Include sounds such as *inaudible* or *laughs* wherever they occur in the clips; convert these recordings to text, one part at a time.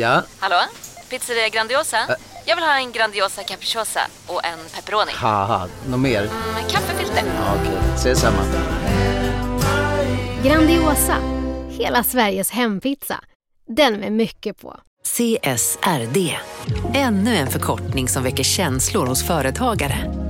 Ja? Hallå? Pizzeria Grandiosa? Jag vill ha en Grandiosa capriciosa och en pepperoni. Haha, något mer? Med kaffefilter. Ja, Okej, ses samma. Grandiosa, hela Sveriges hempizza. Den med mycket på. CSRD, ännu en förkortning som väcker känslor hos företagare.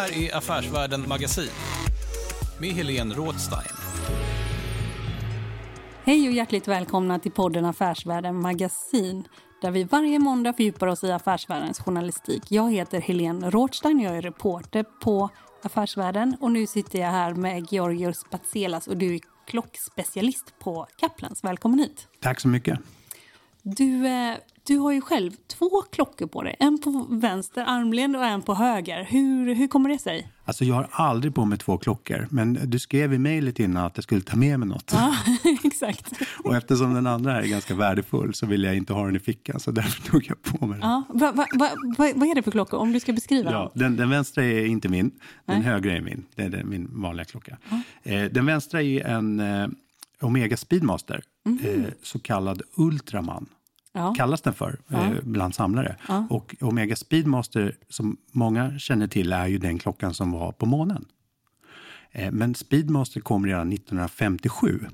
Här är Affärsvärlden Magasin med Helene Rådstein. Hej och hjärtligt välkomna till podden Affärsvärlden Magasin där vi varje måndag fördjupar oss i affärsvärldens journalistik. Jag heter Helene Rådstein, jag är reporter på Affärsvärlden och nu sitter jag här med Georgios Patselas och du är klockspecialist på Kaplans. Välkommen hit! Tack så mycket. Du, eh, du har ju själv två klockor på dig, en på vänster armled och en på höger. Hur, hur kommer det sig? Alltså jag har aldrig på mig två klockor, men du skrev i mejlet innan att jag skulle ta med mig något. Ja, *laughs* exakt. *laughs* Och eftersom den andra är ganska värdefull så vill jag inte ha den i fickan, så därför *laughs* tog jag på mig den. Ja, va, va, va, va, vad är det för klockor, om du ska beskriva Ja, den, den vänstra är inte min, den Nej. högra är min. Det är den, min vanliga klocka. Eh, den vänstra är en eh, Omega Speedmaster, eh, så kallad Ultraman. Ja. kallas den för eh, bland samlare. Och Omega Speedmaster, som många känner till, är ju den klockan som var på månen. Eh, men Speedmaster kom redan 1957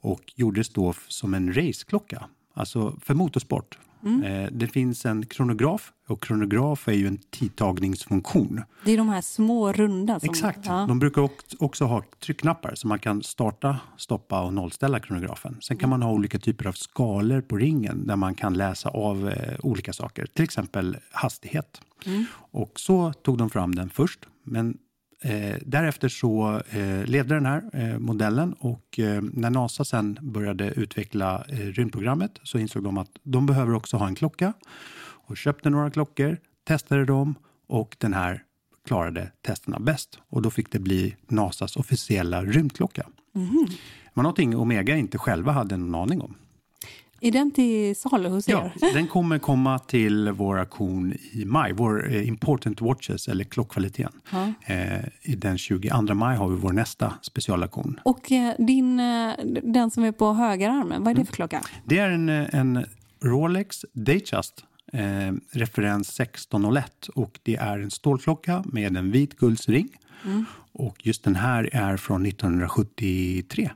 och gjordes då som en raceklocka, alltså för motorsport. Eh, det finns en kronograf och kronograf är ju en tidtagningsfunktion. Det är de här små runda. Som, Exakt. Ja. De brukar ock- också ha tryckknappar så man kan starta, stoppa och nollställa kronografen. Sen kan man ha olika typer av skalor på ringen där man kan läsa av eh, olika saker, till exempel hastighet. Och så tog de fram den först, men eh, därefter så eh, levde den här eh, modellen och eh, när NASA sen började utveckla eh, rymdprogrammet så insåg de att de behöver också ha en klocka och köpte några klockor, testade dem och den här klarade testerna bäst. Och då fick det bli NASAs officiella rymdklocka. Mhm. Det var någonting Omega inte själva hade någon aning om. Är den till salu hos Ja, er? den kommer komma till vår auktion i maj, vår eh, Important Watches, eller klockkvaliteten. Eh, i den 22 maj har vi vår nästa specialaktion. Och eh, din, eh, den som är på högerarmen, vad är det för klocka? Det är en, eh, en Rolex Datejust eh, referens 1601 och det är en stålklocka med en vit guldsring. Och just den här är från 1973.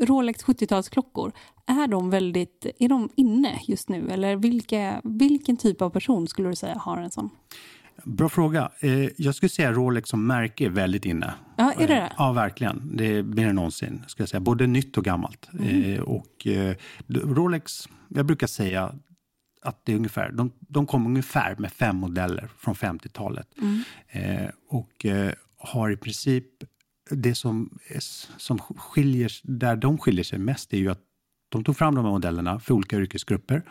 Rolex 70-talsklockor, är de väldigt, är de inne just nu? Eller vilka, vilken typ av person skulle du säga har en sån? Bra fråga. Eh, jag skulle säga Rolex som märke är väldigt inne. Ja, är det Eh, det? Ja, verkligen. Det är mer än någonsin. Ska jag säga. Både nytt och gammalt. Mm. Eh, och eh, Rolex, jag brukar säga att det är ungefär, de, de kom ungefär med fem modeller från 50-talet. Mm. Eh, och eh, har i princip det som, som skiljer, där de skiljer sig mest är ju att de tog fram de här modellerna för olika yrkesgrupper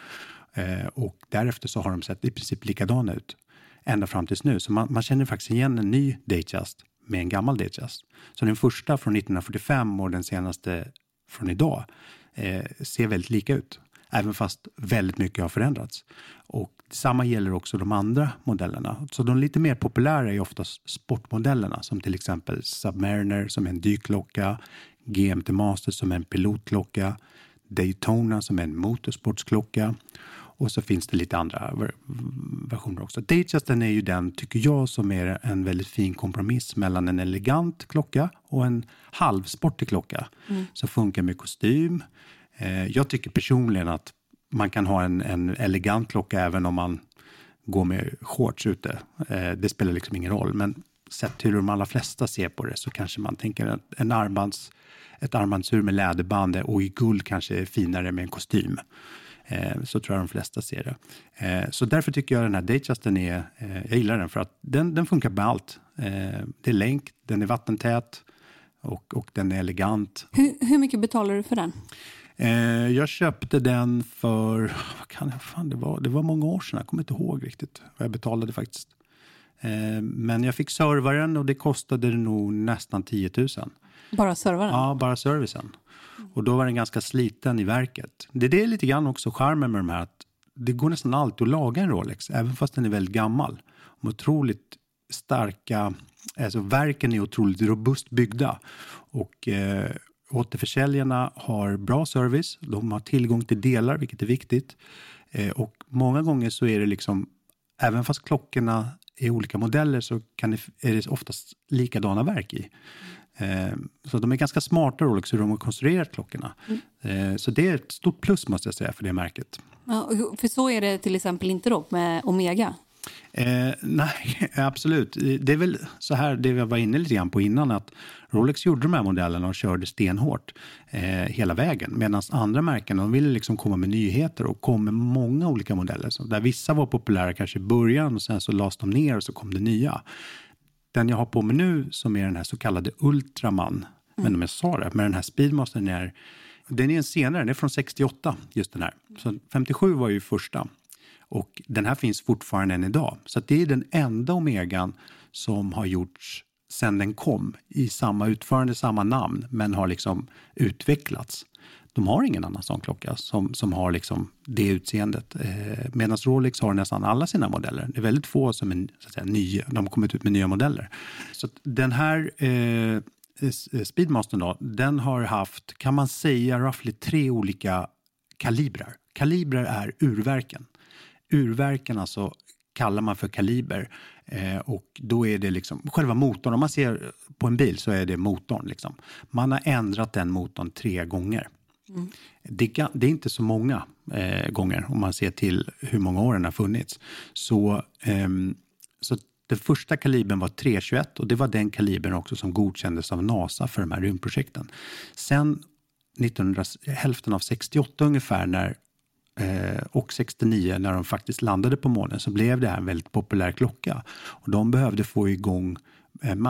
eh, och därefter så har de sett i princip likadana ut ända fram tills nu. Så man, man känner faktiskt igen en ny Datejust med en gammal Datejust. Så den första från 1945 och den senaste från idag eh, ser väldigt lika ut. Även fast väldigt mycket har förändrats. Och detsamma gäller också de andra modellerna. Så de lite mer populära är oftast sportmodellerna som till exempel Submariner som är en dykklocka, GMT Master som är en pilotklocka, Daytona som är en motorsportsklocka och så finns det lite andra ver- versioner också. Datejusten är ju den, tycker jag, som är en väldigt fin kompromiss mellan en elegant klocka och en halvsportig klocka som funkar med kostym. Eh, jag tycker personligen att man kan ha en, en elegant klocka även om man går med shorts ute. Eh, det spelar liksom ingen roll, men sett till hur de allra flesta ser på det så kanske man tänker att en armbands, ett armbandsur med läderband och i guld kanske är finare med en kostym. Eh, så tror jag de flesta ser det. Eh, så därför tycker jag den här Datejusten är, eh, jag gillar den för att den, den funkar med allt. Eh, det är länk, den är vattentät och, och den är elegant. Hur, hur mycket betalar du för den? Eh, jag köpte den för, vad kan jag, fan det var, det var många år sedan, jag kommer inte ihåg riktigt vad jag betalade faktiskt. Eh, men jag fick servaren och det kostade nog nästan 10 000. Bara servaren? Ja, bara servicen. Och då var den ganska sliten i verket. Det är det lite grann också charmen med de här, att det går nästan alltid att laga en Rolex, även fast den är väldigt gammal. De otroligt starka, alltså verken är otroligt robust byggda. Och eh, återförsäljarna har bra service, de har tillgång till delar, vilket är viktigt. Eh, och många gånger så är det liksom, även fast klockorna är olika modeller så kan det, är det oftast likadana verk i. Eh, så de är ganska smarta Rolex hur de har konstruerat klockorna. Mm. Eh, så det är ett stort plus måste jag säga för det märket. Ja, för så är det till exempel inte då med Omega? Eh, nej, *laughs* absolut. Det är väl så här, det jag var inne lite grann på innan, att Rolex gjorde de här modellerna och körde stenhårt eh, hela vägen. Medan andra märken, de ville liksom komma med nyheter och kom med många olika modeller. Så där vissa var populära kanske i början och sen så lades de ner och så kom det nya. Den jag har på mig nu som är den här så kallade Ultraman, mm. men om jag sa det, men den här Speedmastern är den är en senare, den är från 68, just den här. Så 57 var ju första. Och den här finns fortfarande än idag. Så det är den enda Omegan som har gjorts sedan den kom i samma utförande, samma namn, men har liksom utvecklats. De har ingen annan sån klocka som, som har liksom det utseendet. Eh, Medan Rolex har nästan alla sina modeller. Det är väldigt få som är så att säga, nya. De har kommit ut med nya modeller. Så den här eh, eh, Speedmastern då, den har haft, kan man säga, roughly tre olika kalibrar. Kalibrar är urverken. Urverken alltså kallar man för kaliber. Eh, och då är det liksom själva motorn. Om man ser på en bil så är det motorn. Liksom. Man har ändrat den motorn tre gånger. Mm. Det, det, är inte så många eh, gånger om man ser till hur många år den har funnits. Så, eh, så den första kalibern var 321 och det var den kalibern också som godkändes av NASA för de här rymdprojekten. Sen 1900, hälften av 68 ungefär när Eh, och 69 när de faktiskt landade på månen så blev det här en väldigt populär klocka. Och de behövde få igång eh, en,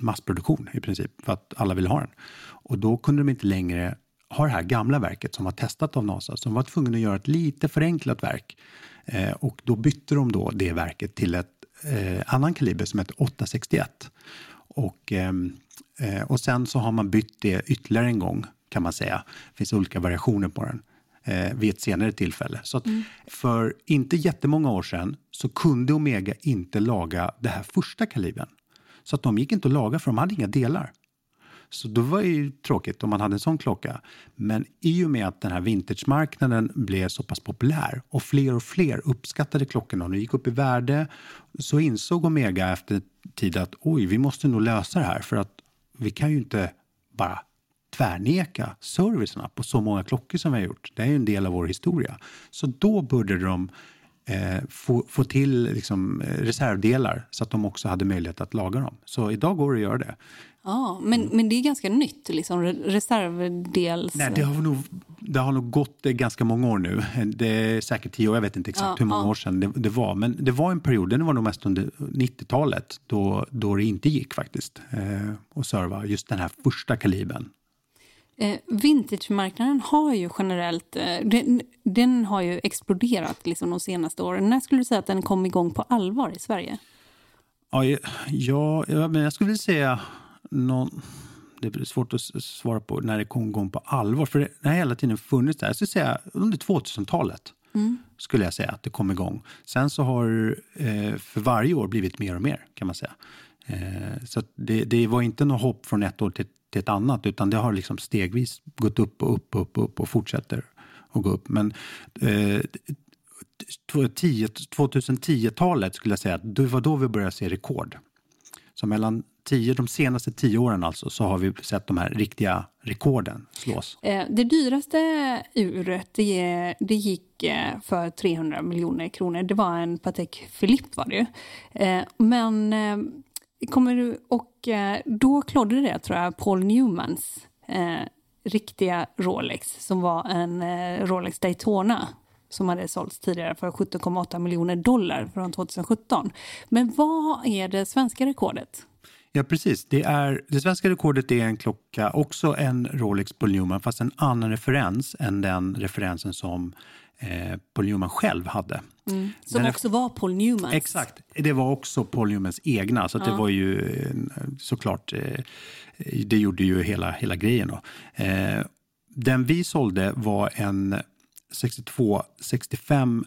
massproduktion i princip för att alla ville ha den. Och då kunde de inte längre ha det här gamla verket som var testat av NASA. Så de var tvungna att göra ett lite förenklat verk. Eh, och då bytte de då det verket till ett annan kaliber som heter 861. Och, ehm, och sen så har man bytt det ytterligare en gång kan man säga. Det finns olika variationer på den eh, vid ett senare tillfälle. Så mm. för inte jättemånga år sedan så kunde Omega inte laga det här första kalibern. Så att de gick inte att laga för de hade inga delar. Så då var det ju tråkigt om man hade en sån klocka. Men i och med att den här vintagemarknaden blev så pass populär och fler och fler uppskattade klockorna och de gick upp i värde så insåg Omega efter tid att oj, vi måste nog lösa det här för att vi kan ju inte bara tvärneka servicerna på så många klockor som vi har gjort. Det är ju en del av vår historia. Så då började de eh, få, få till liksom, eh, reservdelar så att de också hade möjlighet att laga dem. Så idag går det att göra det. Ja, men, men det är ganska nytt, liksom, reservdels... Nej, det har, nog, det har nog gått ganska många år nu. *laughs* Det är säkert tio år, jag vet inte exakt ja, hur många ja. år sedan det, det, var. Men det var en period, det var nog mest under 90-talet, då, då det inte gick faktiskt eh, att serva just den här första kalibern. Eh, Vintage-marknaden har ju generellt, eh, den, den, har ju exploderat liksom de senaste åren. När skulle du säga att den kom igång på allvar i Sverige? Ja, ja, ja men jag skulle vilja säga någon, det är svårt att svara på när det kom igång på allvar. För det har hela tiden funnits där. Jag skulle säga under 2000-talet. Mm. skulle jag säga att det kom igång. Sen så har eh, för varje år blivit mer och mer kan man säga. Eh, så det, det, var inte något hopp från ett år till, till ett annat utan det har liksom stegvis gått upp och upp och upp och, upp och fortsätter att gå upp. Men eh, 2010-talet skulle jag säga att det var då vi började se rekord. Så mellan tio, de senaste tio åren alltså, så har vi sett de här riktiga rekorden slås. Eh, det dyraste uret, det, det gick eh, för 300 miljoner kronor. Det var en Patek Philippe var det ju. Eh, men kommer du, och eh, då klodde det tror jag Paul Newmans eh, riktiga Rolex som var en eh, Rolex Daytona som hade sålts tidigare för 17,8 miljoner dollar från 2017. Men vad är det svenska rekordet? Ja, precis. Det, är, det svenska rekordet är en klocka, också en Rolex Paul Newman, fast en annan referens än den referensen som eh, Paul Newman själv hade. Mm. Som Den också var Paul Newmans. Exakt. Det var också Paul Newmans egna, så att det var ju eh, såklart, eh, det gjorde ju hela, hela grejen. Då. Den vi sålde var en 6265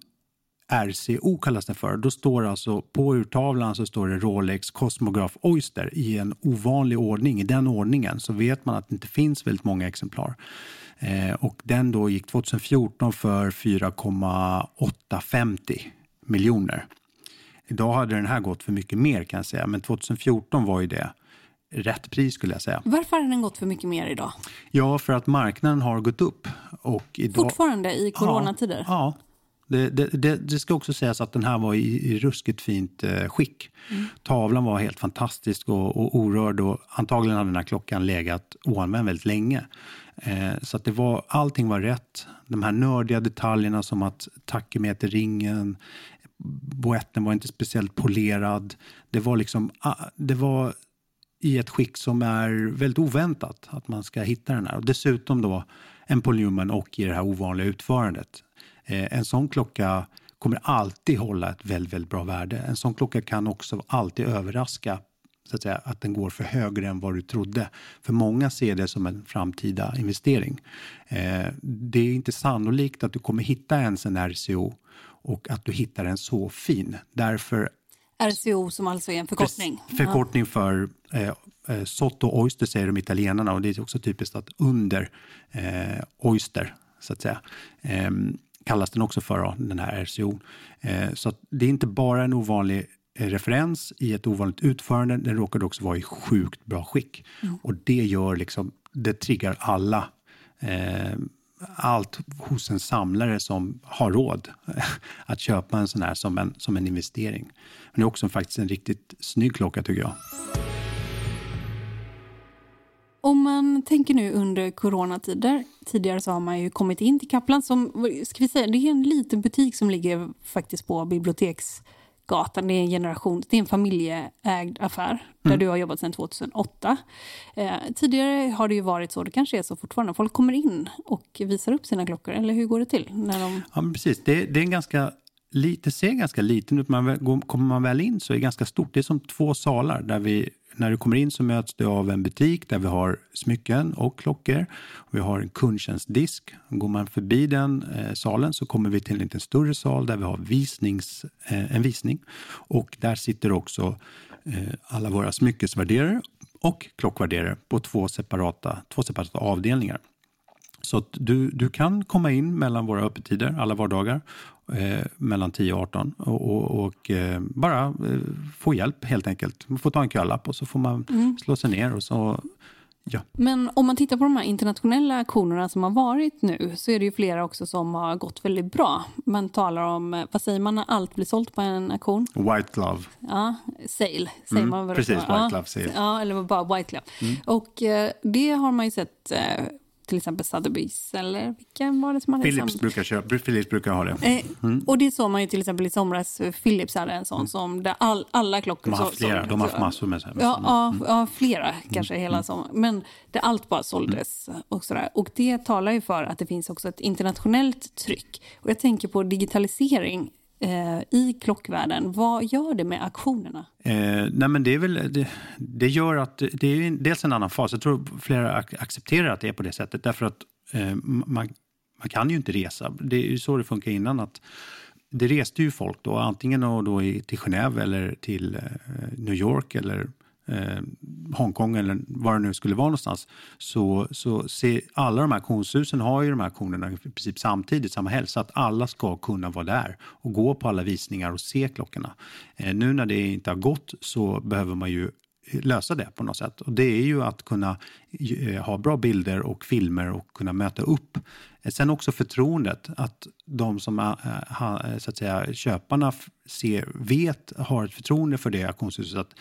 RCO kallas den för. Då står alltså på urtavlan så står det Rolex Cosmograph Oyster i en ovanlig ordning. I den ordningen så vet man att det inte finns väldigt många exemplar. Eh, och den då gick 2014 för 4,850 miljoner. Idag hade den här gått för mycket mer kan jag säga, men 2014 var ju det rätt pris skulle jag säga. Varför har den gått för mycket mer idag? Ja, för att marknaden har gått upp. Och idag... Fortfarande i coronatider? Ja. ja. Det, det, det, det, ska också sägas att den här var i, i ruskigt fint eh, skick. Mm. Tavlan var helt fantastisk och, och orörd och antagligen hade den här klockan legat oanvänd väldigt länge. Eh, så att det var, allting var rätt. De här nördiga detaljerna som att takemeterringen, boetten var inte speciellt polerad. Det var liksom, ah, det var i ett skick som är väldigt oväntat att man ska hitta den här. Och dessutom då en Paul Newman och i det här ovanliga utförandet. Eh, en sån klocka kommer alltid hålla ett väldigt, väldigt bra värde. En sån klocka kan också alltid överraska så att, säga, att den går för högre än vad du trodde. För många ser det som en framtida investering. Eh, det är inte sannolikt att du kommer hitta ens en RCO och att du hittar en så fin. Därför RCO som alltså är en förkortning? Förkortning för eh, eh, Sotto Oyster säger de italienarna och det är också typiskt att under eh, Oyster så att säga eh, kallas den också för, den här RCO. Eh, så det är inte bara en ovanlig referens i ett ovanligt utförande, den råkade också vara i sjukt bra skick. Mm. Och det gör liksom, det triggar alla eh, allt hos en samlare som har råd *laughs* att köpa en sån här som en, som en investering. Men det är också faktiskt en riktigt snygg klocka tycker jag. Om man tänker nu under coronatider, tidigare så har man ju kommit in till Kaplan som, ska vi säga, det är en liten butik som ligger faktiskt på Biblioteksgatan. Det är en generation, det är en familjeägd affär mm. där du har jobbat sedan 2008. Eh, tidigare har det ju varit så, det kanske är så fortfarande, folk kommer in och visar upp sina klockor, eller hur går det till? När de... Ja, precis. Det, det är en ganska lite, ser ganska liten ut, men kommer man väl in så är det ganska stort. Det är som två salar där vi när du kommer in så möts du av en butik där vi har smycken och klockor. Vi har en kundtjänstdisk. Går man förbi den eh, salen så kommer vi till en lite större sal där vi har visnings, eh, en visning. Och där sitter också eh, alla våra smyckesvärderare och klockvärderare på två separata, två separata avdelningar. Så att du, du kan komma in mellan våra öppettider alla vardagar eh, mellan 10 och 18 och, och, och eh, bara eh, få hjälp helt enkelt. Man får ta en kölapp och så får man mm. slå sig ner och så Ja. Men om man tittar på de här internationella auktionerna som har varit nu så är det ju flera också som har gått väldigt bra. Man talar om, eh, vad säger man när allt blir sålt på en auktion? White glove. Ja, sale säger mm, man. Precis, white glove sale. Ja, eller bara white glove. Mm. Och eh, det har man ju sett eh, till exempel Sotheby's eller vilken var det som hade Philips sam... brukar, köra, Philips brukar ha det. Eh, mm. och det såg man ju till exempel i somras, Philips hade en sån mm. som där all, alla klockor... De har haft flera, de har haft massor med. Så ja, ja, mm. ja, flera kanske mm. hela sommaren. Men det allt bara såldes mm. och sådär. Och det talar ju för att det finns också ett internationellt tryck. Och jag tänker på digitalisering eh, i klockvärlden. Vad gör det med auktionerna? Eh, nej men det, är väl, det, det, gör att det är dels en annan fas. Jag tror flera accepterar att det är på det sättet. Därför att eh, man, man kan ju inte resa. Det är ju så det funkar innan. att det reste ju folk då, antingen då, då till Genève eller till eh, New York eller eh, Hongkong eller var det nu skulle vara någonstans, så, så se, alla de här auktionshusen har ju de här auktionerna i princip samtidigt, samma helg, så att alla ska kunna vara där och gå på alla visningar och se klockorna. Eh, nu när det inte har gått så behöver man ju lösa det på något sätt. Och det är ju att kunna eh, ha bra bilder och filmer och kunna möta upp. Eh, sen också förtroendet, att de som är, eh, så att säga, köparna ser, vet, har ett förtroende för det auktionshuset, att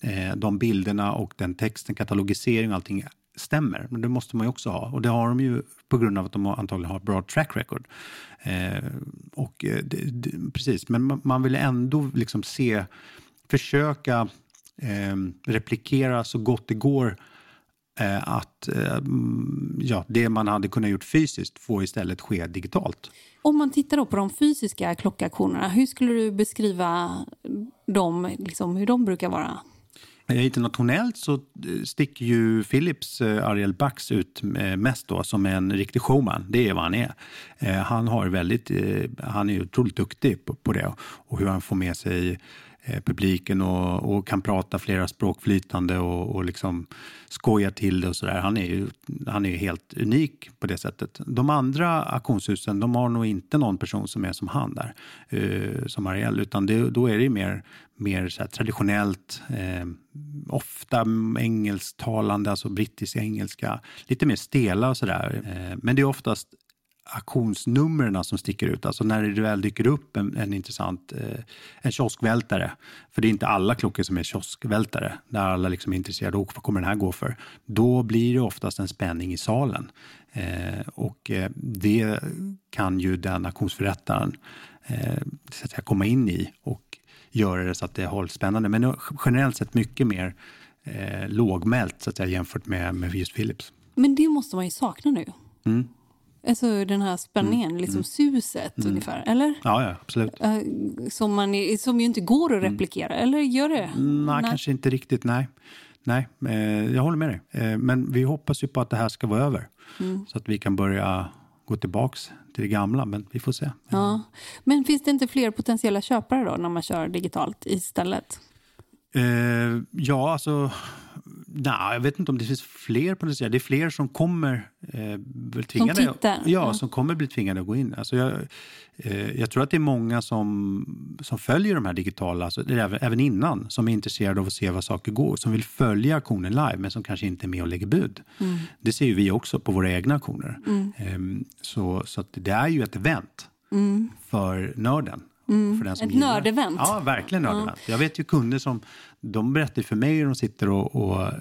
eh, de bilderna och den texten, katalogisering och allting stämmer. Men det måste man ju också ha. Och det har de ju på grund av att de antagligen har bra track record. Eh, och eh, det, det, precis, men man, man vill ändå liksom se, försöka eh, replikera så gott det går eh, att eh, ja, det man hade kunnat gjort fysiskt får istället ske digitalt. Om man tittar då på de fysiska klockaktionerna, hur skulle du beskriva dem, liksom, hur de brukar vara? Internationellt så eh, sticker ju Philips eh, Ariel Bax ut eh, mest då som en riktig showman. Det är vad han är. Han, har väldigt, han är otroligt duktig på det och hur han får med sig Eh, publiken och, och, kan prata flera språk flytande och, och liksom skoja till det och sådär. Han är ju han är helt unik på det sättet. De andra auktionshusen, de har nog inte någon person som är som han där, eh, som Ariel, utan det, då är det mer, mer så traditionellt, eh, ofta engelsktalande, alltså brittisk engelska, lite mer stela och sådär. Eh, men det är oftast auktionsnumren som sticker ut. Alltså när det väl dyker upp en, en intressant eh, en kioskvältare. För det är inte alla klockor som är kioskvältare. Där alla liksom är intresserade. Och vad kommer den här gå för? Då blir det oftast en spänning i salen. Eh, och eh, det kan ju den auktionsförrättaren eh, så att säga, komma in i och göra det så att det hålls spännande. Men generellt sett mycket mer eh, lågmält så att säga, jämfört med, med just Philips. Men det måste man ju sakna nu. Mm. Alltså den här spänningen, mm. liksom mm. suset mm. ungefär, eller? Ja, ja absolut. Uh, som, man, som ju inte går att mm. replikera, mm. eller gör det? Mm, nej, nej, kanske inte riktigt, nej. Nej, eh, jag håller med dig. Eh, men vi hoppas ju på att det här ska vara över. Så att vi kan börja gå tillbaks till det gamla, men vi får se. Ja. Men finns det inte fler potentiella köpare då när man kör digitalt istället? Eh, ja, alltså Nej, jag vet inte om det finns fler på det Det är fler som kommer eh, bli tvingade. Som tittar? Ja, ja, som kommer bli tvingade att gå in. Alltså jag, eh, jag tror att det är många som, som följer de här digitala, alltså, även, även innan, som är intresserade av att se vad saker går, som vill följa auktionen live, men som kanske inte är med och lägger bud. Mm. Det ser ju vi också på våra egna auktioner. Mm. Eh, så, så det är ju ett event mm. för nörden. Mm. Ett nördevent. Ja, verkligen nördevent. Ja. Jag vet ju kunder som de berättar för mig hur de sitter och, och eh,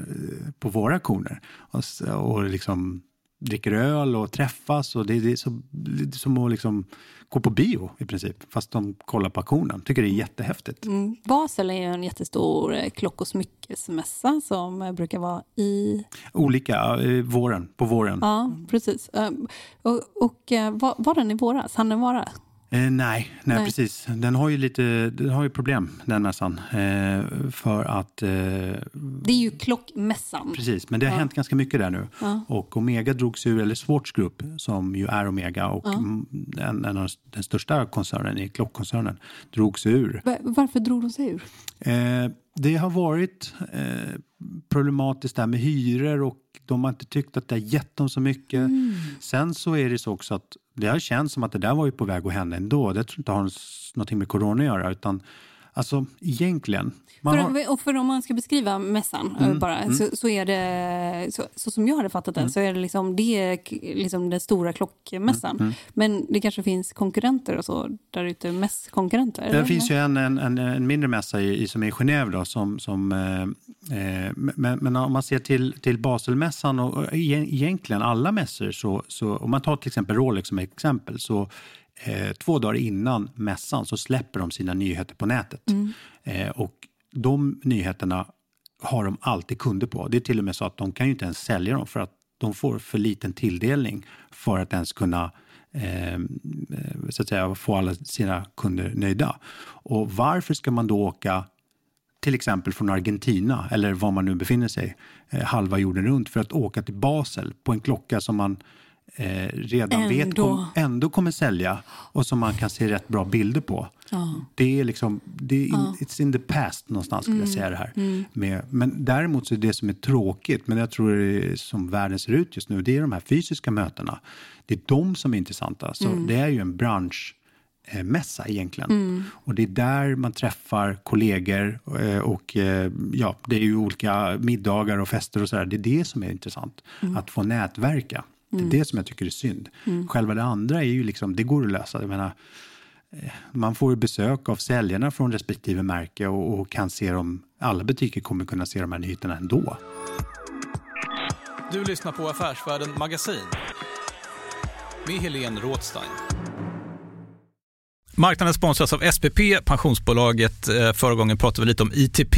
på våra auktioner och, och liksom dricker öl och träffas. och Det, det är, så, det är som att liksom gå på bio i princip, fast de kollar på auktionen. Tycker det är jättehäftigt. Mm. Basel är ju en jättestor eh, klock och smyckesmässa som brukar vara i... Olika, eh, våren, på våren. Ja, precis. Och, och var, var den i våras? Han den vara? Eh, nej, nej, nej, precis. Den har ju lite den har ju problem, den mässan. Eh, för att... Eh, det är ju klockmässan. Precis, men det har ja. hänt ganska mycket där nu. Ja. Och Omega drogs ur, eller Swatch Group, som ju är Omega och ja. en, en av den största koncernen i klockkoncernen, drogs ur. Varför drog de sig ur? Eh, det har varit eh, problematiskt där med hyror och de har inte tyckt att det har gett dem så mycket. Mm. Sen så är det så också att det har känts som att det där var ju på väg att hända ändå. Det tror inte har någonting med corona att göra utan Alltså egentligen. För, har... och för om man ska beskriva mässan mm, bara, mm. Så, så, är det, så, så, som jag hade fattat det, mm. så är det liksom, det är liksom den stora klockmässan. Mm, mm. Men det kanske finns konkurrenter och så där ute, mässkonkurrenter? Det finns ju en, en, en, en, mindre mässa i, som är i Genève då, som, som eh, eh men, men, om man ser till, till Baselmässan och, och egentligen alla mässor så, så om man tar till exempel Rolex som exempel så eh, två dagar innan mässan så släpper de sina nyheter på nätet. Mm. Eh, och de nyheterna har de alltid kunder på. Det är till och med så att de kan ju inte ens sälja dem för att de får för liten tilldelning för att ens kunna eh, så att säga, få alla sina kunder nöjda. Och varför ska man då åka till exempel från Argentina eller var man nu befinner sig, eh, halva jorden runt för att åka till Basel på en klocka som man eh, redan ändå. vet kom, ändå kommer sälja och som man kan se rätt bra bilder på. Ja. Det är liksom, det är in, ja. it's in the past någonstans skulle mm. jag säga det här. Mm. Med, men däremot så är det som är tråkigt, men jag tror det som världen ser ut just nu, det är de här fysiska mötena. Det är de som är intressanta. Så mm. det är ju en bransch mässa egentligen. Mm. Och det är där man träffar kollegor eh, och eh, ja, det är ju olika middagar och fester och sådär. Det är det som är intressant, mm. att få nätverka. Det är mm. det som jag tycker är synd. Mm. Själva det andra är ju liksom, det går att lösa. Jag menar, eh, man får besök av säljarna från respektive märke och, och, kan se dem, alla butiker kommer kunna se de här nyheterna ändå. Du lyssnar på Affärsvärlden Magasin med Helene Rådstein. Marknaden sponsras av SPP, pensionsbolaget. Eh, förra gången pratade vi lite om ITP.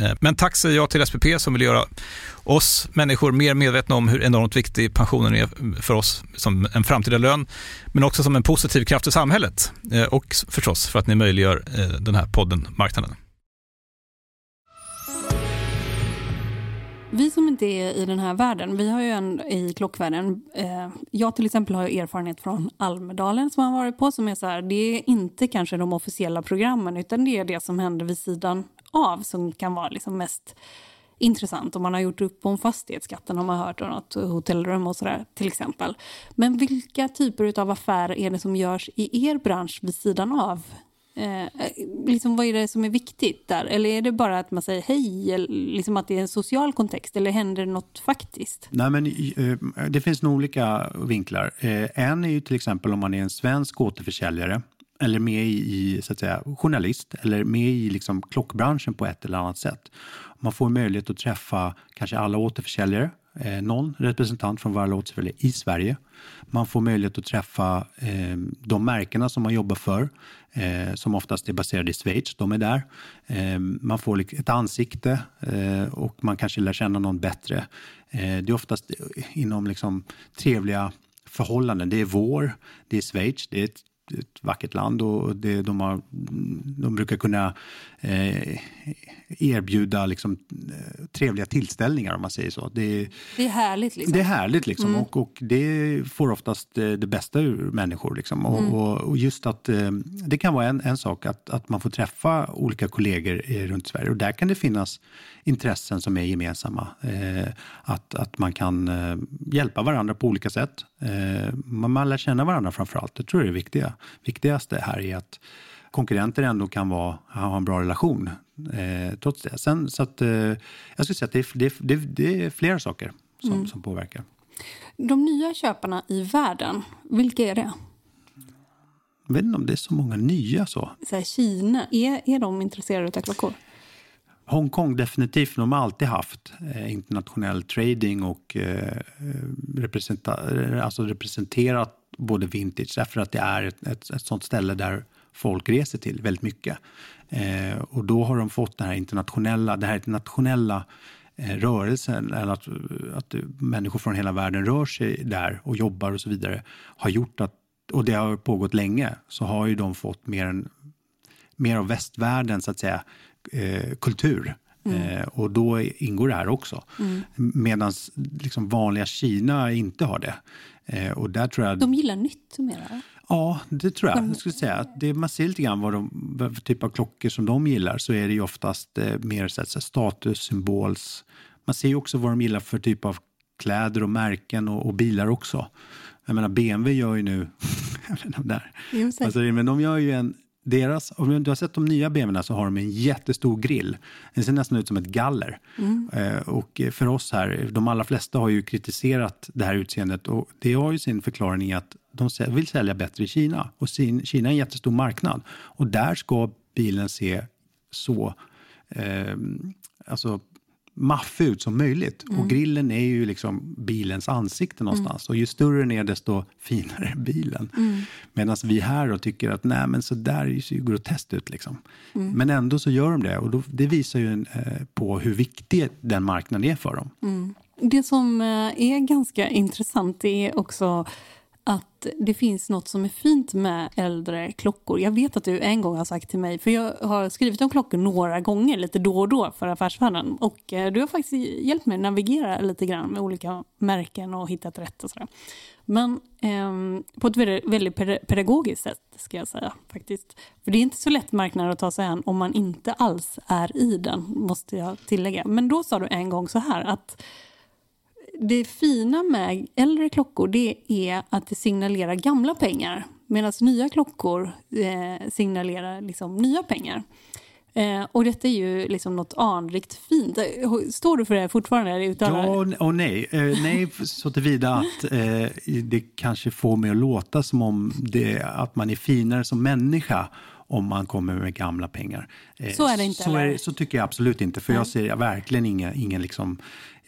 Eh, men tack säger jag till SPP som vill göra oss människor mer medvetna om hur enormt viktig pensionen är för oss som en framtida lön, men också som en positiv kraft i samhället. Eh, och förstås för att ni möjliggör eh, den här podden Marknaden. Vi som inte är i den här världen, vi har ju en i klockvärlden. Eh, jag till exempel har erfarenhet från Almedalen som man varit på som är så här, det är inte kanske de officiella programmen utan det är det som händer vid sidan av som kan vara liksom mest intressant. Om man har gjort upp om fastighetsskatten har man hört och något hotellrum och sådär till exempel. Men vilka typer av affärer är det som görs i er bransch vid sidan av? Eh, eh, liksom vad är det som är viktigt där? Eller är det bara att man säger hej, eller liksom att det är en social kontext? Eller händer det något faktiskt? Nej, men, eh, det finns nog olika vinklar. Eh, en är ju till exempel om man är en svensk återförsäljare eller med i, så att säga, journalist eller med i liksom klockbranschen på ett eller annat sätt. Man får möjlighet att träffa kanske alla återförsäljare, eh, någon representant från varje återförsäljare i Sverige. Man får möjlighet att träffa eh, de märkena som man jobbar för, eh, som oftast är baserade i Schweiz. De är där. Eh, man får liksom ett ansikte eh, och man kanske lär känna någon bättre. Eh, det är oftast inom liksom trevliga förhållanden. Det är vår, det är Schweiz, det är ett ett vackert land och det, de, har, de brukar kunna eh, erbjuda liksom, eh, trevliga tillställningar om man säger så. Det, det är härligt. Liksom. Det är härligt liksom mm. och, och, det får oftast det, det bästa ur människor. Liksom. Och, mm. och, och, just att eh, det kan vara en, en sak att, att man får träffa olika kollegor runt Sverige och där kan det finnas intressen som är gemensamma. Eh, att, att man kan eh, hjälpa varandra på olika sätt. Eh, man, man lär känna varandra framför allt. Det tror jag är det viktiga. viktigaste här är att konkurrenter ändå kan vara, ha en bra relation eh, trots det. Sen, så att, eh, jag skulle säga att det är, det, det, det är flera saker som, mm. som påverkar. De nya köparna i världen, vilka är det? Jag vet inte om det är så många nya så. så här, Kina, är, är de intresserade av klockor? Hongkong definitivt. De har alltid haft eh, internationell trading och eh, representa, alltså representerat både vintage därför att det är ett, ett, ett sånt ställe där folk reser till väldigt mycket. Eh, och då har de fått den här internationella, det här internationella eh, rörelsen, eller att, att människor från hela världen rör sig där och jobbar och så vidare, har gjort att, och det har pågått länge, så har ju de fått mer, en, mer av västvärlden så att säga, eh, kultur Eh, och då ingår det här också. Mm. Medan liksom vanliga Kina inte har det. Eh, och där tror jag... De gillar nytt mera. Ja, det tror jag. jag skulle säga. Att det, man ser lite grann vad, de, vad för typ av klockor som de gillar så är det ju oftast eh, mer så här, status, symbols. Man ser ju också vad de gillar för typ av kläder och märken och, och bilar också. Jag menar BMW gör ju nu, *laughs* jag vet inte om det är, Jo, alltså, men de gör ju en, deras, om du har sett de nya BMWna så har de en jättestor grill. Den ser nästan ut som ett galler. Eh, och för oss här, de allra flesta har ju kritiserat det här utseendet och det har ju sin förklaring i att de vill sälja bättre i Kina. Och sin, Kina är en jättestor marknad. Och där ska bilen se så eh, alltså, maffig ut som möjligt. Och grillen är ju liksom bilens ansikte någonstans. Och ju större den är, desto finare är bilen. Medan vi här då tycker att nej, men så där ser ju groteskt ut. Liksom. Men ändå så gör de det. Och då, det visar ju eh, på hur viktig den marknaden är för dem. Det som eh, är ganska intressant är också att det finns något som är fint med äldre klockor. Jag vet att du en gång har sagt till mig, för jag har skrivit om klockor några gånger lite då och då för Affärsvärlden och eh, du har faktiskt hjälpt mig navigera lite grann med olika märken och hittat rätt och sådär. Men eh, på ett väldigt, pedagogiskt sätt ska jag säga faktiskt. För det är inte så lätt marknad att ta sig an om man inte alls är i den, måste jag tillägga. Men då sa du en gång så här att det fina med äldre klockor det är att det signalerar gamla pengar. Medan nya klockor eh, signalerar liksom nya pengar. Eh, och detta är ju liksom något anrikt fint. Står du för det fortfarande? Utan, Ja och- nej. Eh, nej så tillvida att eh, det kanske får mig att låta som om det, att man är finare som människa om man kommer med gamla pengar. Eh, Så är det inte, Så, är, så tycker jag absolut inte. För jag ser verkligen ingen, ingen liksom,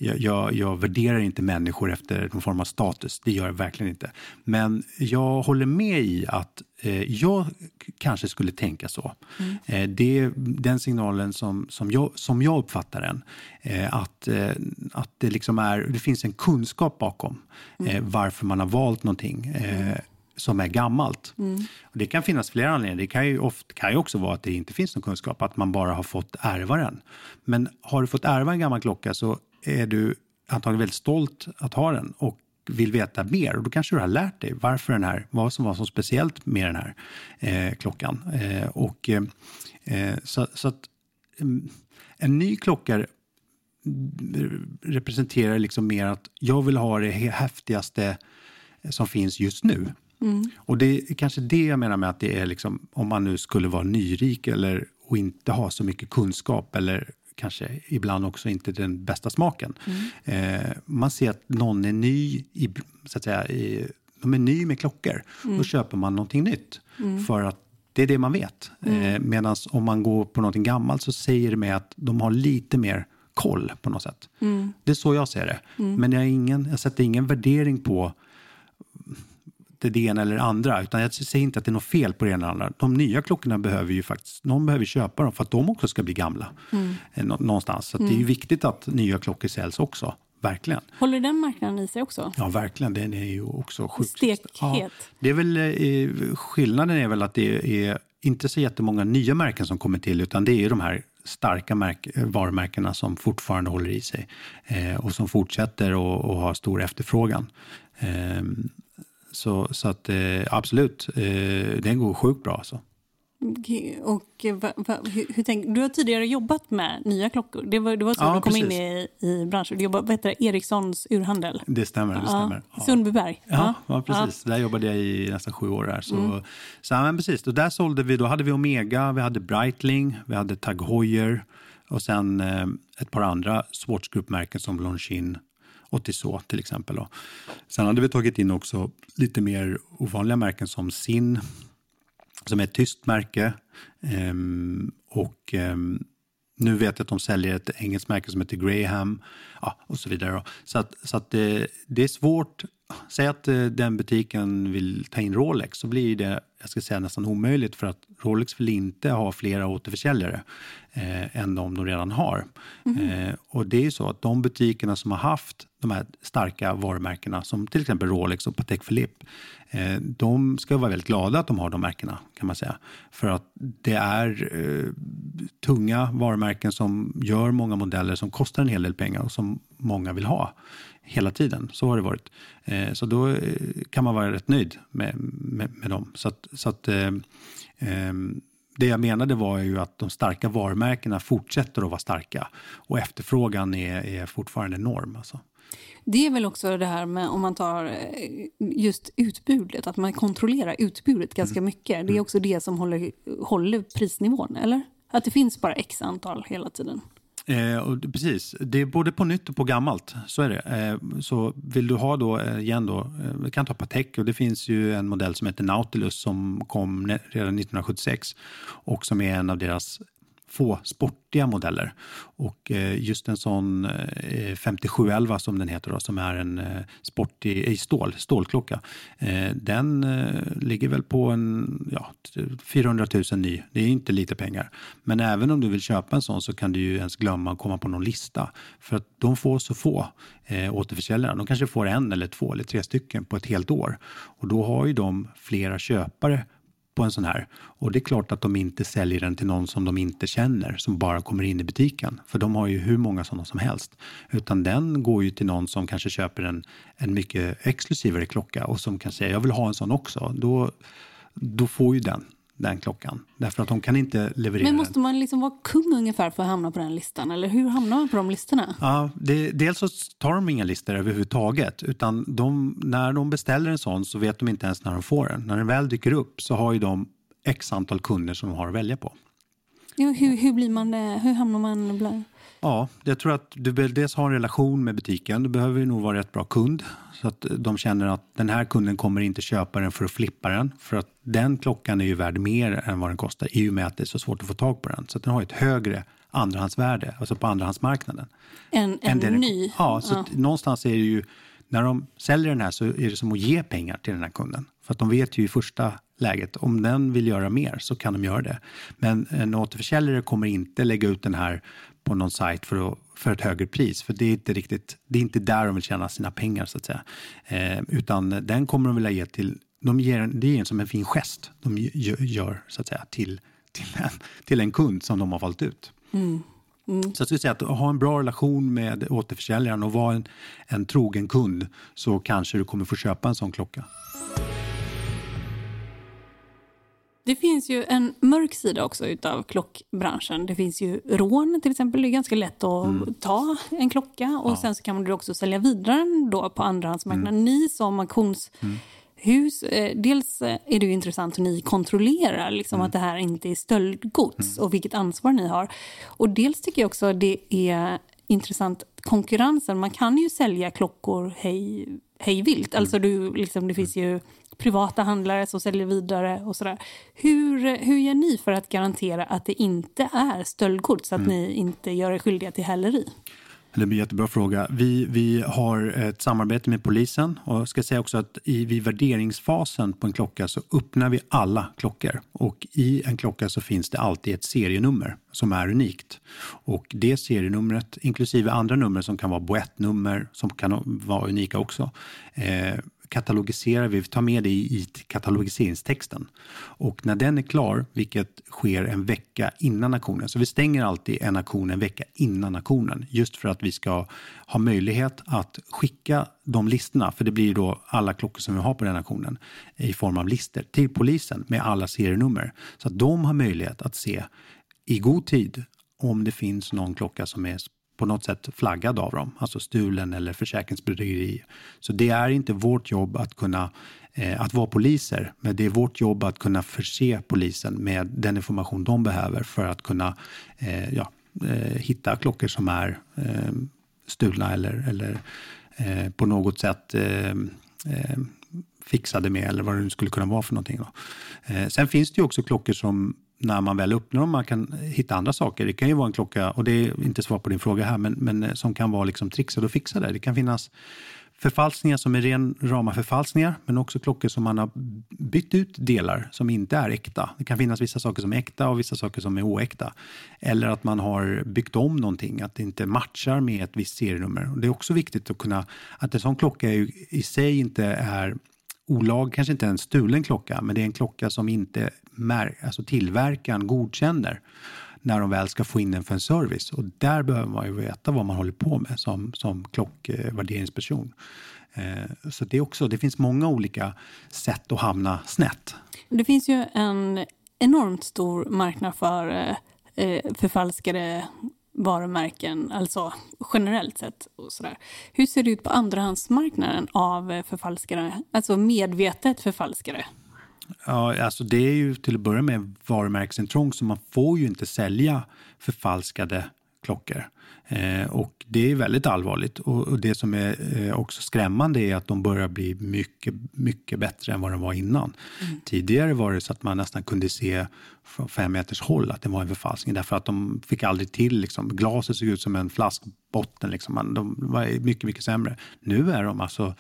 jag, jag, jag värderar inte människor efter någon form av status. Det gör jag verkligen inte. Men jag håller med i att eh, jag kanske skulle tänka så. Eh, det är den signalen som, som, jag, som jag uppfattar den. Eh, att, eh, att det, liksom är, det finns en kunskap bakom eh, varför man har valt någonting. Eh, som är gammalt. Och det kan finnas flera anledningar. Det kan ju, ofta, kan ju också vara att det inte finns någon kunskap, att man bara har fått ärva den. Men har du fått ärva en gammal klocka så är du antagligen väldigt stolt att ha den och vill veta mer. Och då kanske du har lärt dig varför den här, vad som var så speciellt med den här eh, klockan. Eh, och, eh, eh, så, så att mm, en ny klocka representerar liksom mer att jag vill ha det häftigaste som finns just nu. Och det är kanske det jag menar med att det är liksom, om man nu skulle vara nyrik eller och inte ha så mycket kunskap eller kanske ibland också inte den bästa smaken. Eh, man ser att någon är ny, i, så att säga, i, de är ny med klockor. Då köper man någonting nytt. För att det är det man vet. Eh, Medan om man går på någonting gammalt så säger det mig att de har lite mer koll på något sätt. Det är så jag ser det. Men jag, har ingen, jag sätter ingen värdering på det, det ena eller andra. Utan jag säger inte att det är något fel på det ena eller andra. De nya klockorna behöver ju faktiskt, någon behöver köpa dem för att de också ska bli gamla. Nå- Någonstans. Så att det är ju viktigt att nya klockor säljs också. Verkligen. Håller den marknaden i sig också? Ja, verkligen. Den är ju också sjukt. Stekhet. Ja, det är väl, eh, skillnaden är väl att det är inte så jättemånga nya märken som kommer till, utan det är de här starka märk, varumärkena som fortfarande håller i sig eh, och som fortsätter och, och har stor efterfrågan. Eh, så, så att eh, absolut, eh, den går sjukt bra alltså. Och eh, va, va, hur, hur tänk, du har tidigare jobbat med nya klockor. Det var, det var så Ja, du kom in precis. i, i branschen. Du jobbade, vad det, Ericssons urhandel. Det stämmer. Det stämmer. Ja. Sundbyberg. Ja, ja, precis. Där jobbade jag i nästan sju år. Där, så, så, ja, men precis. Och där sålde vi, då hade vi Omega, vi hade Breitling, vi hade Tag Heuer och sen eh, ett par andra sportsgruppmärken som Longines och Tissot till exempel. Då. Sen hade vi tagit in också lite mer ovanliga märken som Sin, som är ett tyskt märke. Ehm, och ehm, nu vet jag att de säljer ett engelskt märke som heter Graham ja, och så vidare. Då. Så att, så att det, det är svårt säg att eh, den butiken vill ta in Rolex så blir det jag ska säga nästan omöjligt för att Rolex vill inte ha flera återförsäljare eh, än de de redan har. Mm. Eh, och det är ju så att de butikerna som har haft de här starka varumärkena som till exempel Rolex och Patek Philippe, eh, de ska vara väldigt glada att de har de märkena kan man säga. För att det är eh, tunga varumärken som gör många modeller som kostar en hel del pengar och som många vill ha hela tiden. Så har det varit. Eh, så då eh, kan man vara rätt nöjd med, med, med dem. Så att, så att eh, eh, det jag menade var ju att de starka varumärkena fortsätter att vara starka och efterfrågan är, är fortfarande enorm. Alltså. Det är väl också det här med om man tar eh, just utbudet, att man kontrollerar utbudet ganska mm. mycket. Det är mm. också det som håller, håller prisnivån, eller? Att det finns bara x antal hela tiden. Eh, och precis, det är både på nytt och på gammalt. Så är det. Eh, så vill du ha då, eh, igen då, eh, vi kan ta Patek och det finns ju en modell som heter Nautilus som kom redan 1976 och som är en av deras få sportiga modeller. Och eh, just en sån eh, 5711 som den heter då, som är en eh, sportig i stål, stålklocka. Den ligger väl på en ja, 400 000 ny. Det är inte lite pengar. Men även om du vill köpa en sån så kan du ju ens glömma att komma på någon lista. För att de får så få återförsäljare. De kanske får en eller två eller tre stycken på ett helt år. Och då har ju de flera köpare på en sån här. Och det är klart att de inte säljer den till någon som de inte känner, som bara kommer in i butiken. För de har ju hur många sådana som helst. Utan den går ju till någon som kanske köper en, en mycket exklusivare klocka och som kan säga, jag vill ha en sån också. Då, då får ju den den klockan. Därför att de kan inte leverera Men måste man liksom vara kung ungefär för att hamna på den listan? Eller hur hamnar man på de listorna? Ja, det, dels så tar de inga listor överhuvudtaget. Utan de, när de beställer en sån så vet de inte ens när de får den. När den väl dyker upp så har ju de x antal kunder som de har att välja på. Ja, hur, hur, blir man det? Hur hamnar man bland... Ja, jag tror att du dels har en relation med butiken. Du behöver ju nog vara rätt bra kund. Så att de känner att den här kunden kommer inte köpa den för att flippa den. För att den klockan är ju värd mer än vad den kostar i och med att det är så svårt att få tag på den. Så den har ett högre andrahandsvärde, alltså på andrahandsmarknaden. En, en än ny? Ja, så ja. någonstans är det ju, när de säljer den här så är det som att ge pengar till den här kunden. För att de vet ju i första läget, om den vill göra mer så kan de göra det. Men en återförsäljare kommer inte lägga ut den här på någon sajt för, att, för ett högre pris. För det är inte riktigt, det är inte där de vill tjäna sina pengar så att säga. Eh, utan den kommer de vilja ge till, de ger, det är som en fin gest de gör så att säga till, till, en, till en kund som de har valt ut. Mm. Mm. Så jag skulle säga att ha en bra relation med återförsäljaren och vara en, en trogen kund så kanske du kommer få köpa en sån klocka. Det finns ju en mörk sida också utav klockbranschen. Det finns ju rån till exempel. Det är ganska lätt att mm. ta en klocka och ja. sen så kan man också sälja vidare den då på andrahandsmarknaden. Mm. Ni som auktionshus, mm. eh, dels är det ju intressant hur ni kontrollerar liksom, mm. att det här inte är stöldgods mm. och vilket ansvar ni har. Och dels tycker jag också det är intressant konkurrensen. Man kan ju sälja klockor hej, hej vilt. Alltså du, liksom, det finns ju privata handlare som säljer vidare och sådär. Hur, hur gör ni för att garantera att det inte är stöldgods, så att mm. ni inte gör er skyldiga till häleri? Det blir en jättebra fråga. Vi, vi har ett samarbete med polisen och ska säga också att i, vid värderingsfasen på en klocka så öppnar vi alla klockor. Och i en klocka så finns det alltid ett serienummer som är unikt. Och det serienumret, inklusive andra nummer som kan vara boettnummer, som kan vara unika också, eh, katalogiserar vi, vi tar med det i, katalogiseringstexten. Och när den är klar, vilket sker en vecka innan auktionen, så vi stänger alltid en auktion en vecka innan auktionen, just för att vi ska ha möjlighet att skicka de listorna, för det blir då alla klockor som vi har på den auktionen, i form av listor till polisen med alla serienummer. Så att de har möjlighet att se i god tid om det finns någon klocka som är på något sätt flaggad av dem, alltså stulen eller försäkringsbedrägeri. Så det är inte vårt jobb att kunna eh, att vara poliser, men det är vårt jobb att kunna förse polisen med den information de behöver för att kunna eh, ja, eh, hitta klockor som är eh, stulna eller, eller eh, på något sätt eh, eh fixade med eller vad det nu skulle kunna vara för någonting. Då. Eh, sen finns det ju också klockor som när man väl öppnar dem, man kan hitta andra saker. Det kan ju vara en klocka, och det är inte svar på din fråga här, men, men eh, som kan vara liksom trixad och fixad. Det kan finnas förfalskningar som är ren rama förfalskningar, men också klockor som man har bytt ut delar som inte är äkta. Det kan finnas vissa saker som är äkta och vissa saker som är oäkta. Eller att man har byggt om någonting, att det inte matchar med ett visst serienummer. Och det är också viktigt att kunna, att en sån klocka i sig inte är olag, kanske inte en stulen klocka, men det är en klocka som inte alltså tillverkaren godkänner när de väl ska få in den för en service. Och där behöver man ju veta vad man håller på med som, som klockvärderingsperson. Eh, så det, också, det finns många olika sätt att hamna snett. Det finns ju en enormt stor marknad för eh, förfalskade varumärken, alltså generellt sett. Och sådär. Hur ser det ut på andrahandsmarknaden av förfalskare, alltså medvetet förfalskare? Ja, alltså det är ju till att börja med varumärkesintrång så man får ju inte sälja förfalskade klockor. Eh, och det är väldigt allvarligt. Och, och det som är eh, också skrämmande är att de börjar bli mycket, mycket bättre än vad de var innan. Mm. Tidigare var det så att man nästan kunde se från fem meters håll att det var en förfalskning därför att de fick aldrig till, liksom, glaset såg ut som en flaskbotten. Liksom. De var mycket, mycket sämre. Nu är de alltså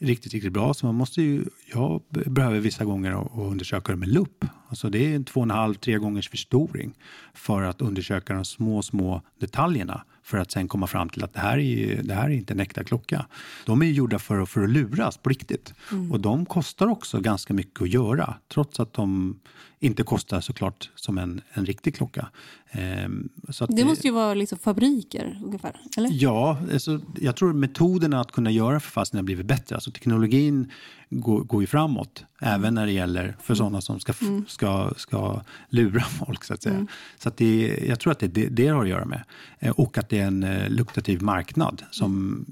riktigt, riktigt bra. Så man måste ju, jag behöver vissa gånger undersöka det med lupp. Alltså det är en två och en halv, tre gångers förstoring för att undersöka de små, små detaljerna för att sen komma fram till att det här är, det här är inte en äkta klocka. De är gjorda för, för att luras på riktigt. Mm. Och de kostar också ganska mycket att göra, trots att de inte kostar såklart som en, en riktig klocka. Ehm, det måste ju vara liksom fabriker ungefär, eller? Ja, alltså, jag tror metoderna att kunna göra förfalskningar har blivit bättre. Alltså, teknologin går, går ju framåt, mm. även när det gäller för mm. sådana som ska, mm. ska, ska lura *laughs* folk. Så att säga. Mm. Så att det, jag tror att det, det, det har att göra med. Eh, och att det är en eh, lukrativ marknad som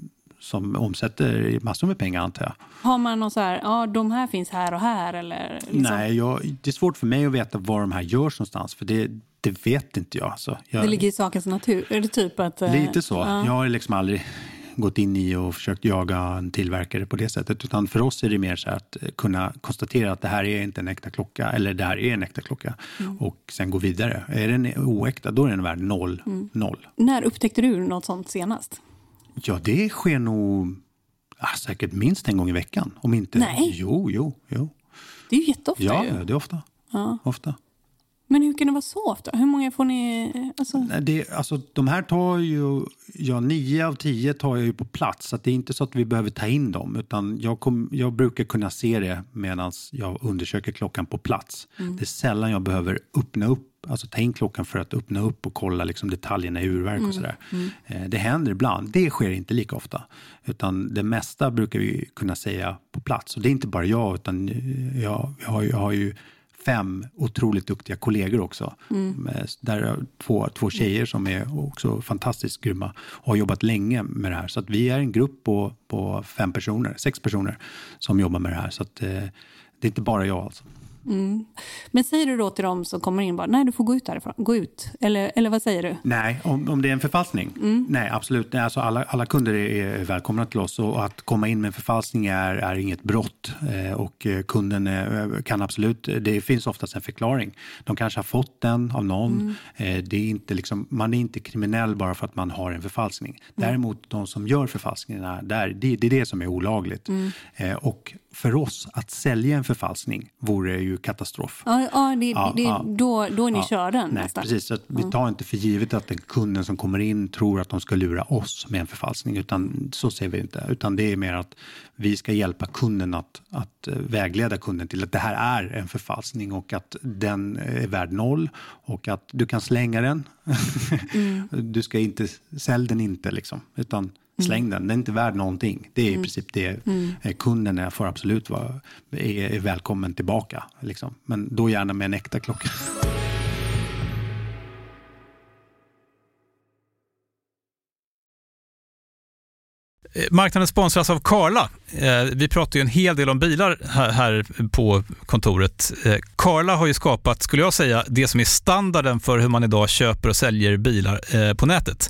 som omsätter massor med pengar antar jag. Har man någon så här, ja de här finns här och här eller? Liksom? Nej, jag, det är svårt för mig att veta var de här görs någonstans för det, det vet inte jag. Så jag det ligger i sakens natur? Är det typ att... Eh, lite så. Ja. Jag har liksom aldrig gått in i och försökt jaga en tillverkare på det sättet. Utan för oss är det mer så att kunna konstatera att det här är inte en äkta klocka eller det här är en äkta klocka mm. och sen gå vidare. Är den oäkta, då är den värd noll. Mm. noll. När upptäckte du något sånt senast? Ja, det sker nog ja, säkert minst en gång i veckan. Om inte... Nej. Jo, jo, jo. Det är ju jätteofta Ja, ju. det är ofta. Ja. ofta. Men hur kan det vara så ofta? Hur många får ni? Alltså... Det, alltså, de här tar ju, ja, nio av tio tar jag ju på plats. Så det är inte så att vi behöver ta in dem. Utan jag, kom, jag brukar kunna se det medan jag undersöker klockan på plats. Mm. Det är sällan jag behöver öppna upp alltså ta in klockan för att öppna upp och kolla liksom detaljerna i urverk mm. och sådär. Mm. Eh, det händer ibland. Det sker inte lika ofta. Utan det mesta brukar vi kunna säga på plats. Och det är inte bara jag, utan jag, jag, har, jag har ju fem otroligt duktiga kollegor också. Mm. Där två, två tjejer som är också fantastiskt grymma och har jobbat länge med det här. Så att vi är en grupp på, på fem personer, sex personer som jobbar med det här. Så att, eh, det är inte bara jag alltså. Mm. Men säger du då till dem som kommer in bara, nej du får gå ut härifrån, gå ut. Eller, eller vad säger du? Nej, om, om det är en förfalskning? Mm. Nej, absolut. Nej, alltså alla, alla kunder är välkomna till oss och att komma in med en förfalskning är, är inget brott. Eh, och eh, kunden eh, kan absolut, det finns oftast en förklaring. De kanske har fått den av någon. Mm. Eh, det är inte liksom, man är inte kriminell bara för att man har en förfalskning. Mm. Däremot de som gör förfalskningarna, där, det, det är det som är olagligt. Mm. Och för oss att sälja en förfalskning vore ju katastrof. Ja, ja, det, ja, det, ja. Då, då är ni ja, körda nej, nästan. Precis, så vi tar inte för givet att den kunden som kommer in tror att de ska lura oss med en förfalskning, utan så ser vi inte. Utan det är mer att vi ska hjälpa kunden att, att eh, vägleda kunden till att det här är en förfalskning och att den är värd noll och att du kan slänga den. *laughs* Mm. du ska inte, sälj den inte liksom, utan Släng mm. den, den är inte värd någonting. Det är mm. i princip det. Mm. Eh, kunden får absolut vara är, är välkommen tillbaka. Liksom. Men då gärna med en äkta klocka. Eh, marknaden sponsras av Karla. Eh, vi pratar ju en hel del om bilar här på kontoret. Karla har ju skapat, skulle jag säga, det som är standarden för hur man idag köper och säljer bilar på nätet.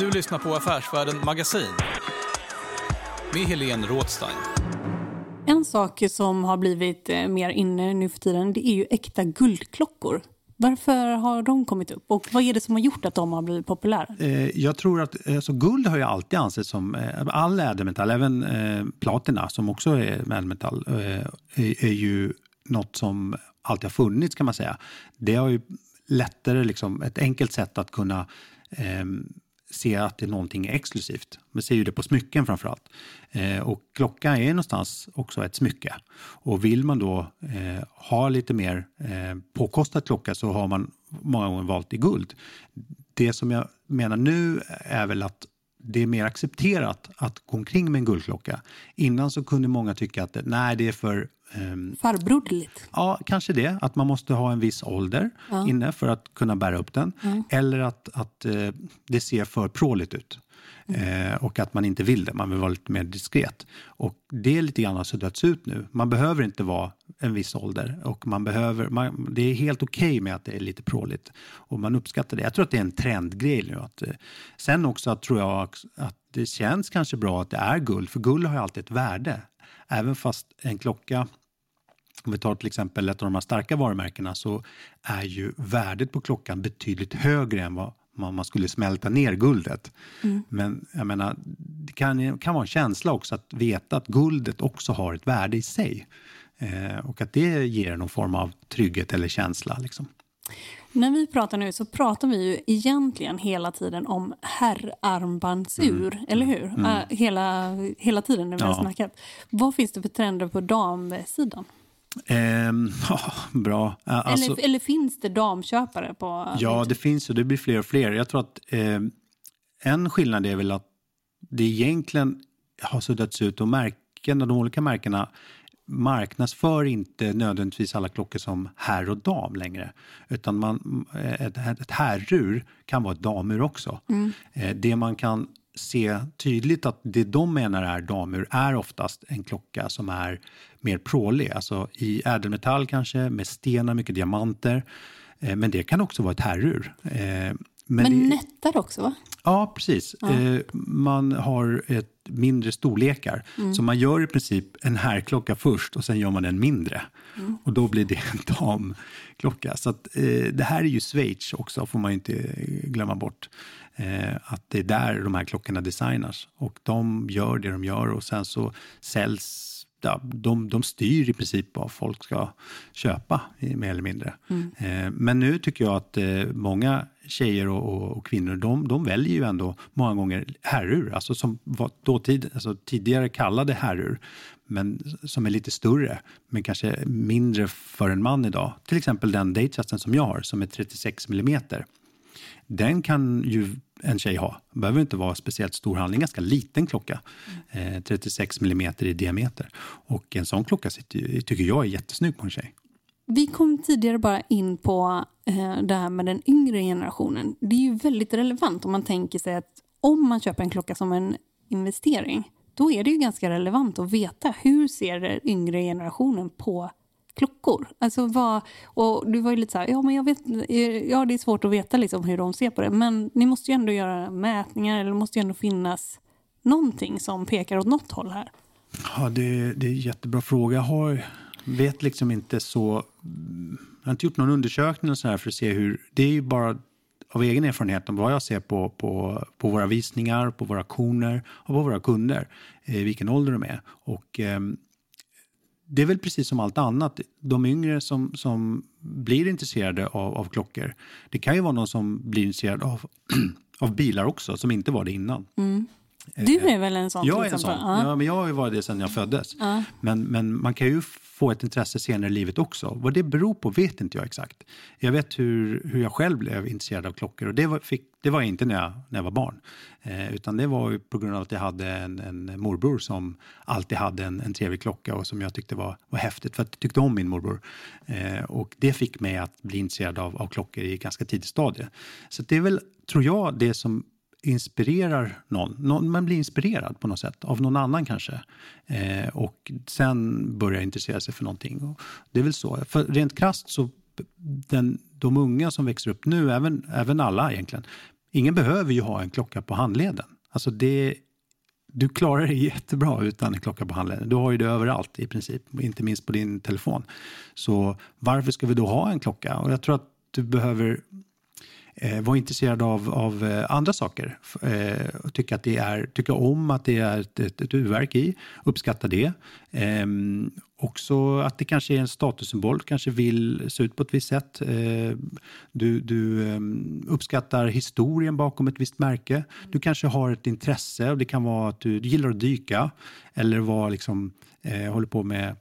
Du lyssnar på Affärsvärlden Magasin med Helene Rådstein. En sak som har blivit eh, mer inne nu för tiden det är ju äkta guldklockor. Varför har de kommit upp och vad är det som har gjort att de har blivit populära? Eh, jag tror att alltså, guld har ju alltid ansetts som, eh, all ädelmetall, även eh, platina som också är ädelmetall, eh, är, är ju något som alltid har funnits kan man säga. Det har ju lättare, liksom, ett enkelt sätt att kunna eh, se att det är någonting exklusivt. Man ser ju det på smycken framför allt. Eh, och klocka är någonstans också ett smycke. Och vill man då eh, ha lite mer eh, påkostad klocka så har man många gånger valt i guld. Det som jag menar nu är väl att det är mer accepterat att gå omkring med en guldklocka. Innan så kunde många tycka att nej, det är för Um, Farbroderligt? Ja, kanske det. Att man måste ha en viss ålder ja. inne för att kunna bära upp den. Mm. Eller att, att uh, det ser för pråligt ut. Eh, och att man inte vill det, man vill vara lite mer diskret. Och det är lite grann har suddats ut nu. Man behöver inte vara en viss ålder och man behöver, man, det är helt okej okay med att det är lite pråligt. Och man uppskattar det. Jag tror att det är en trendgrej nu. Att, eh, sen också att, tror jag att det känns kanske bra att det är guld, för guld har ju alltid ett värde. Även fast en klocka om vi tar till exempel ett av de här starka varumärkena så är ju värdet på klockan betydligt högre än vad man skulle smälta ner guldet. Mm. Men jag menar, det kan, kan vara en känsla också att veta att guldet också har ett värde i sig. Eh, och att det ger någon form av trygghet eller känsla. Liksom. När vi pratar nu så pratar vi ju egentligen hela tiden om herrarmbandsur, mm. eller hur? Mm. Uh, hela, hela tiden när vi ja. har snackat. Vad finns det för trender på damsidan? *laughs* Eh, oh, bra. Alltså, eller, eller, finns det damköpare? på... Ja, det finns och det blir fler och fler. Jag tror att eh, en skillnad är väl att det egentligen har suddats ut och märkena, de olika märkena marknadsför inte nödvändigtvis alla klockor som herr och dam längre. Utan man, ett, ett herrur kan vara ett damur också. Mm. Eh, det man kan se tydligt att det de menar är damur är oftast en klocka som är mer prålig, alltså i ädelmetall kanske, med stenar, mycket diamanter. Eh, men det kan också vara ett herrur. Eh, Eh, men, men nättar också va? Ja, precis. Ja. Eh, man har ett mindre storlekar. Mm. Så man gör i princip en herrklocka först och sen gör man den mindre. Mm. Och då blir det en damklocka. Så att, det här är ju Schweiz också, får man inte glömma bort eh, att det är där de här klockorna designas. Och de gör det de gör och sen så säljs Ja, de, de styr i princip vad folk ska köpa, mer eller mindre. Mm. Eh, men nu tycker jag att eh, många tjejer och, och, och, kvinnor, de, de väljer ju ändå många gånger herrur, alltså som var dåtid, alltså tidigare kallade herrur, men som är lite större, men kanske mindre för en man idag. Till exempel den Datechasten som jag har, som är 36 millimeter den kan ju en tjej ha. Det behöver inte vara speciellt stor handling, ganska liten klocka. Eh, 36 mm i diameter. Och en sån klocka sitter, tycker jag är jättesnygg på en tjej. Vi kom tidigare bara in på eh, det här med den yngre generationen. Det är ju väldigt relevant om man tänker sig att om man köper en klocka som en investering, då är det ju ganska relevant att veta hur ser den yngre generationen på klockor. Alltså vad, och du var ju lite så här, ja men jag vet, eh, ja det är svårt att veta liksom hur de ser på det, men ni måste ju ändå göra mätningar, eller det måste ju ändå finnas någonting som pekar åt något håll här. Ja, det, det är en jättebra fråga. Jag har vet liksom inte så... Jag har inte gjort någon undersökning så här för att se hur... Det är ju bara av egen erfarenhet om vad jag ser på, på, på våra visningar, på våra auktioner och på våra kunder, eh, vilken ålder de är. Och eh, det är väl precis som allt annat, de yngre som, som blir intresserade av, av klockor, det kan ju vara någon som blir intresserad av, *clears throat* av bilar också, som inte var det innan. Mm. Du är väl en sån? Jag är en sån. Ja. ja. men jag har ju varit det sedan jag föddes. Ja. Men, men man kan ju få ett intresse senare i livet också. Vad det beror på vet inte jag exakt. Jag vet hur, hur jag själv blev intresserad av klockor och det var, fick, det var inte när jag, när jag var barn. Eh, utan det var ju på grund av att jag hade en, en morbror som alltid hade en, en trevlig klocka och som jag tyckte var, var häftigt för att jag tyckte om min morbror. Eh, och det fick mig att bli intresserad av, av klockor i ganska tidigt stadie. Så det är väl, tror jag, det som inspirerar någon. någon. Man blir inspirerad på något sätt, av någon annan kanske. Eh, och sen börjar intressera sig för någonting. Och det är väl så. För rent krast så, den, de unga som växer upp nu, även, även alla egentligen, ingen behöver ju ha en klocka på handleden. Alltså det, du klarar dig *laughs* jättebra utan en klocka på handleden. Du har ju det överallt i princip, inte minst på din telefon. Så varför ska vi då ha en klocka? Och jag tror att du behöver Eh, vara intresserad av, av eh, andra saker. Eh, tycka, att det är, tycka om att det är ett, ett, ett urverk i, uppskatta det. Eh, också att det kanske är en statussymbol, du kanske vill se ut på ett visst sätt. Eh, du, du ehm, uppskattar historien bakom ett visst märke. Du kanske har ett intresse och det kan vara att du, du gillar att dyka eller var liksom, eh, håller på med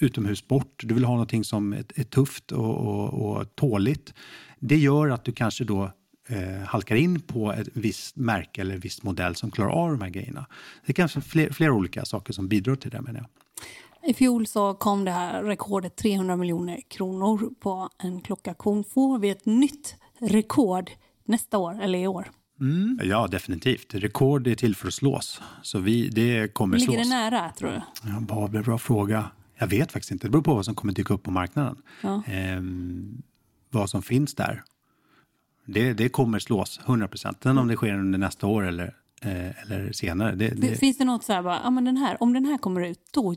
utomhussport. Du vill ha någonting som är, är tufft och, och, och tåligt. Det gör att du kanske då eh, halkar in på ett visst märke eller en viss modell som klarar av de här grejerna. Det är kanske fler, flera olika saker som bidrar till det menar jag. I fjol så kom det här rekordet 300 miljoner kronor på en klockaktion. Får vi ett nytt rekord nästa år eller i år? Mm. Ja, definitivt. Rekord är till för att slås. Så vi, det kommer Ligger slås. det nära, tror du? Ja, bara, bra fråga. Jag vet faktiskt inte. Det beror på vad som kommer dyka upp på marknaden. Ja. Ehm, vad som finns där. Det, det kommer slås, 100 procent. Sen om det sker under nästa år eller, eh, eller senare. Det, det... Finns det något så här, bara, ja, men den här, om den här kommer ut, då,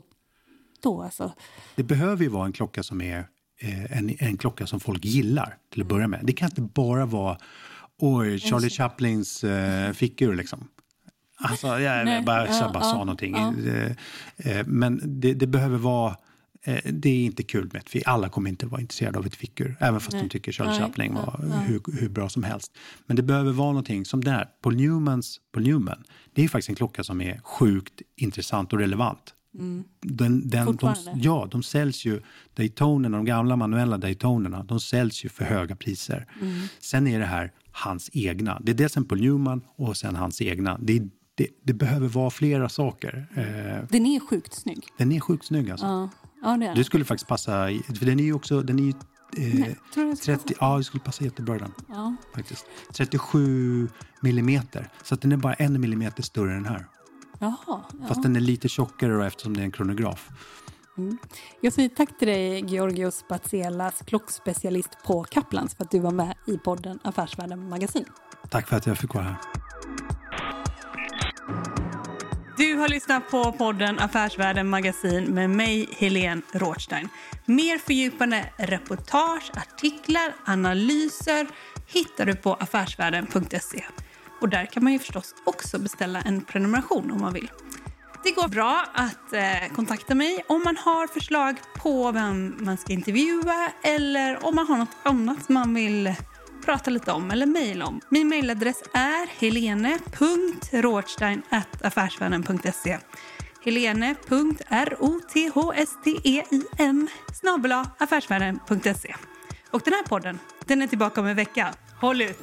då alltså? Det behöver ju vara en klocka som är eh, en, en klocka som folk gillar till att börja med. Det kan inte bara vara Oj, Charlie Chaplins eh, fickor liksom. Alltså, jag Nej, bara, ja, bara ja, sa någonting. Ja. Eh, eh, men det, det, behöver vara... Eh, det är inte kul med ett fick. Alla kommer inte vara intresserade av ett fickur. Även fast Nej. de tycker Charlie Chaplin var hur, hur, bra som helst. Men det behöver vara någonting som det här. Paul Newmans Paul Newman. Det är faktiskt en klocka som är sjukt intressant och relevant. Mm. Den, den, de, ja, de säljs ju, Daytonerna, de gamla manuella Daytonerna, de säljs ju för höga priser. Mm. Sen är det här hans egna. Det är dels en Paul Newman och sen hans egna. Det är det, det, behöver vara flera saker. Eh, den är sjukt snygg. Den är sjukt snygg alltså. Ja, ja det Det skulle faktiskt passa, för den är ju också, den är ju Eh, Nej, 30, ja, det skulle passa jättebra den. Ja. Faktiskt. 37 millimeter. Så att den är bara en millimeter större än den här. Jaha, ja. Fast den är lite tjockare då, eftersom det är en kronograf. Mm. Jag säger tack till dig, Georgios Batselas, klockspecialist på Kaplans, för att du var med i podden Affärsvärlden Magasin. Tack för att jag fick vara här. Du har lyssnat på podden Affärsvärlden Magasin med mig, Helene Rothstein. Mer fördjupande reportage, artiklar, analyser hittar du på affärsvärlden.se. Och där kan man ju förstås också beställa en prenumeration om man vill. Det går bra att eh, kontakta mig om man har förslag på vem man ska intervjua eller om man har något annat man vill prata lite om eller mejla om. Min mejladress är helene.rothstein.affärsvännen.se helene.rothstein snabel affärsvärlden.se Och den här podden, den är tillbaka om en vecka. Håll ut!